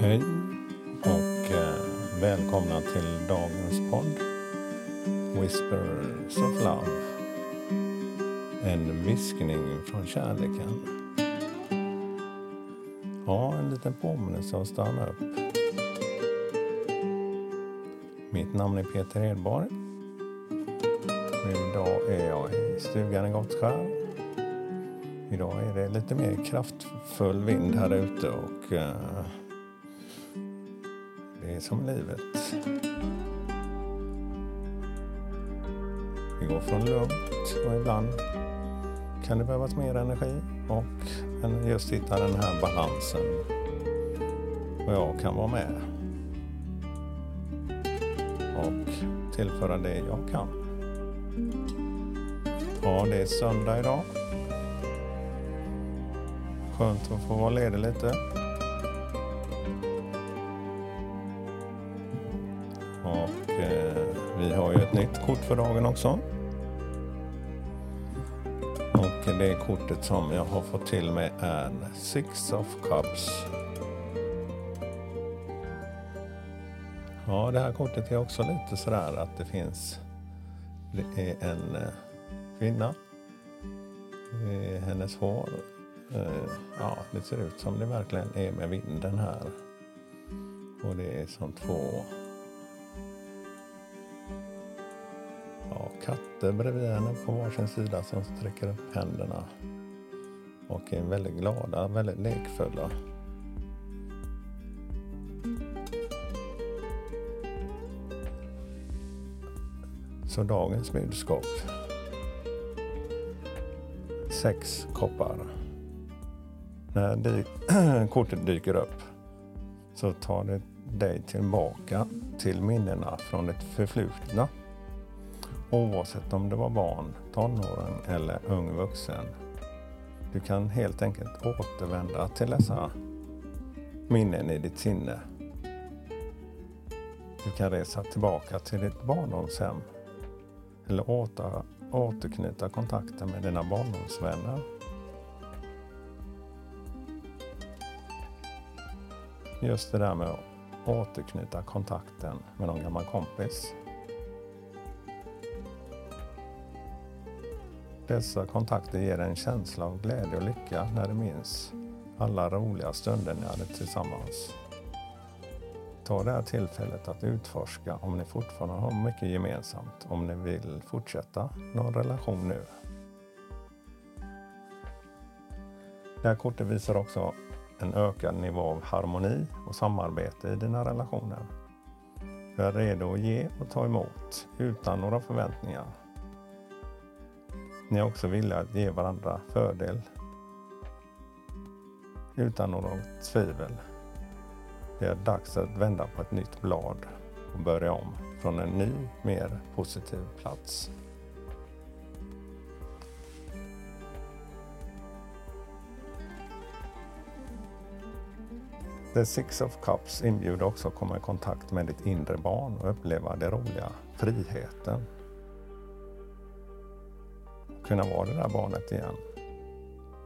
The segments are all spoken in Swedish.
Hej och eh, Välkomna till dagens podd Whispers of Love. En viskning från kärleken. Ja, en liten påminnelse att stanna upp. Mitt namn är Peter Hedborg. Idag är jag i stugan i Gottskär. Idag är det lite mer kraftfull vind här ute och uh, det är som livet. Vi går från lugnt och ibland kan det behövas mer energi och just hitta den här balansen. Och jag kan vara med och tillföra det jag kan. Ja, det är söndag idag. Skönt att få vara ledig lite. Nytt kort för dagen också. Och det kortet som jag har fått till mig är Six of Cups. Ja, det här kortet är också lite sådär att det finns det är en eh, kvinna. Det är hennes hår. Eh, ja, det ser ut som det verkligen är med vinden här. Och det är som två ja, katter bredvid henne på varsin sida som sträcker upp händerna. Och är väldigt glada, väldigt lekfulla. Så dagens budskap. Sex koppar. När dy kortet dyker upp så tar det dig tillbaka till minnena från det förflutna. Oavsett om det var barn, tonåring eller ung vuxen. Du kan helt enkelt återvända till dessa minnen i ditt sinne. Du kan resa tillbaka till ditt barndomshem eller åter, återknyta kontakten med dina barndomsvänner. Just det där med att återknyta kontakten med någon gammal kompis. Dessa kontakter ger en känsla av glädje och lycka när du minns alla roliga stunder ni hade tillsammans. Ta det här tillfället att utforska om ni fortfarande har mycket gemensamt, om ni vill fortsätta någon relation nu. Det här kortet visar också en ökad nivå av harmoni och samarbete i dina relationer. Du är redo att ge och ta emot utan några förväntningar. Ni är också villiga att ge varandra fördel utan något tvivel. Det är dags att vända på ett nytt blad och börja om från en ny, mer positiv plats. The Six of Cups inbjuder också att komma i kontakt med ditt inre barn och uppleva det roliga, friheten. Kunna vara det där barnet igen.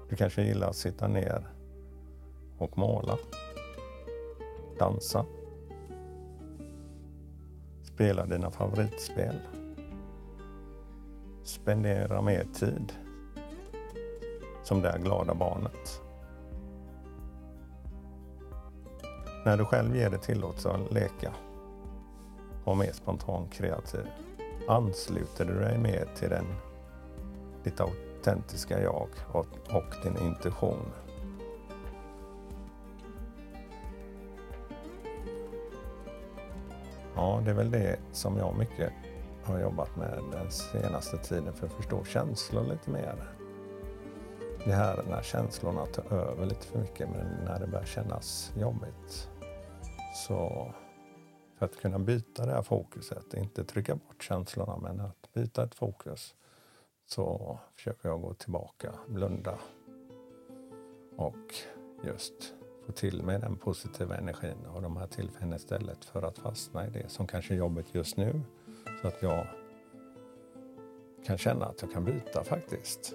Du kanske gillar att sitta ner och måla dansa, spela dina favoritspel, spendera mer tid som det glada barnet. När du själv ger dig tillåtelse att leka, och mer spontan kreativ, ansluter du dig mer till den, ditt autentiska jag och, och din intuition. Ja, det är väl det som jag mycket har jobbat med den senaste tiden för att förstå känslor lite mer. Det här när känslorna tar över lite för mycket, men när det börjar kännas jobbigt. Så för att kunna byta det här fokuset, inte trycka bort känslorna, men att byta ett fokus, så försöker jag gå tillbaka, blunda och just få till mig den positiva energin och de här tillfällena istället för att fastna i det som kanske är jobbigt just nu. Så att jag kan känna att jag kan byta faktiskt.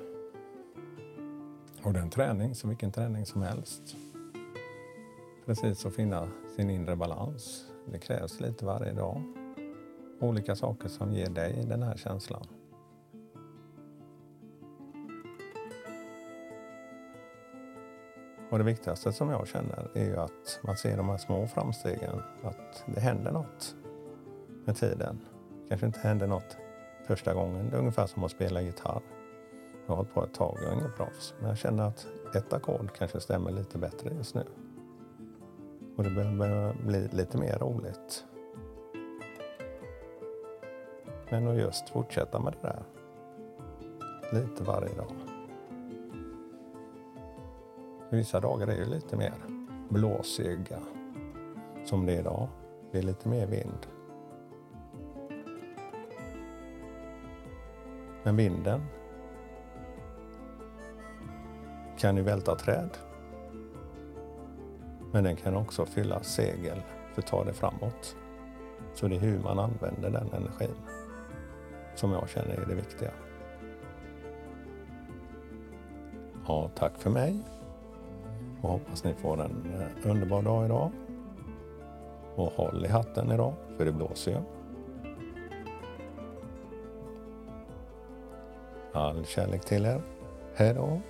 Och den träning, som vilken träning som helst. Precis att finna sin inre balans det krävs lite varje dag. Olika saker som ger dig den här känslan. Och det viktigaste som jag känner är ju att man ser de här små framstegen, att det händer något med tiden. Kanske inte händer något första gången. Det är ungefär som att spela gitarr. Jag har hållit på ett tag, jag är ingen proffs. Men jag känner att ett ackord kanske stämmer lite bättre just nu. Och det börjar bli lite mer roligt. Men att just fortsätta med det där. Lite varje dag. Vissa dagar är det lite mer blåsiga. Som det är idag. Det är lite mer vind. Men vinden kan ju välta träd. Men den kan också fylla segel för att ta det framåt. Så det är hur man använder den energin som jag känner är det viktiga. Ja, tack för mig. Och hoppas ni får en eh, underbar dag idag. Och håll i hatten idag, för det blåser ju. All kärlek till er. Hej då!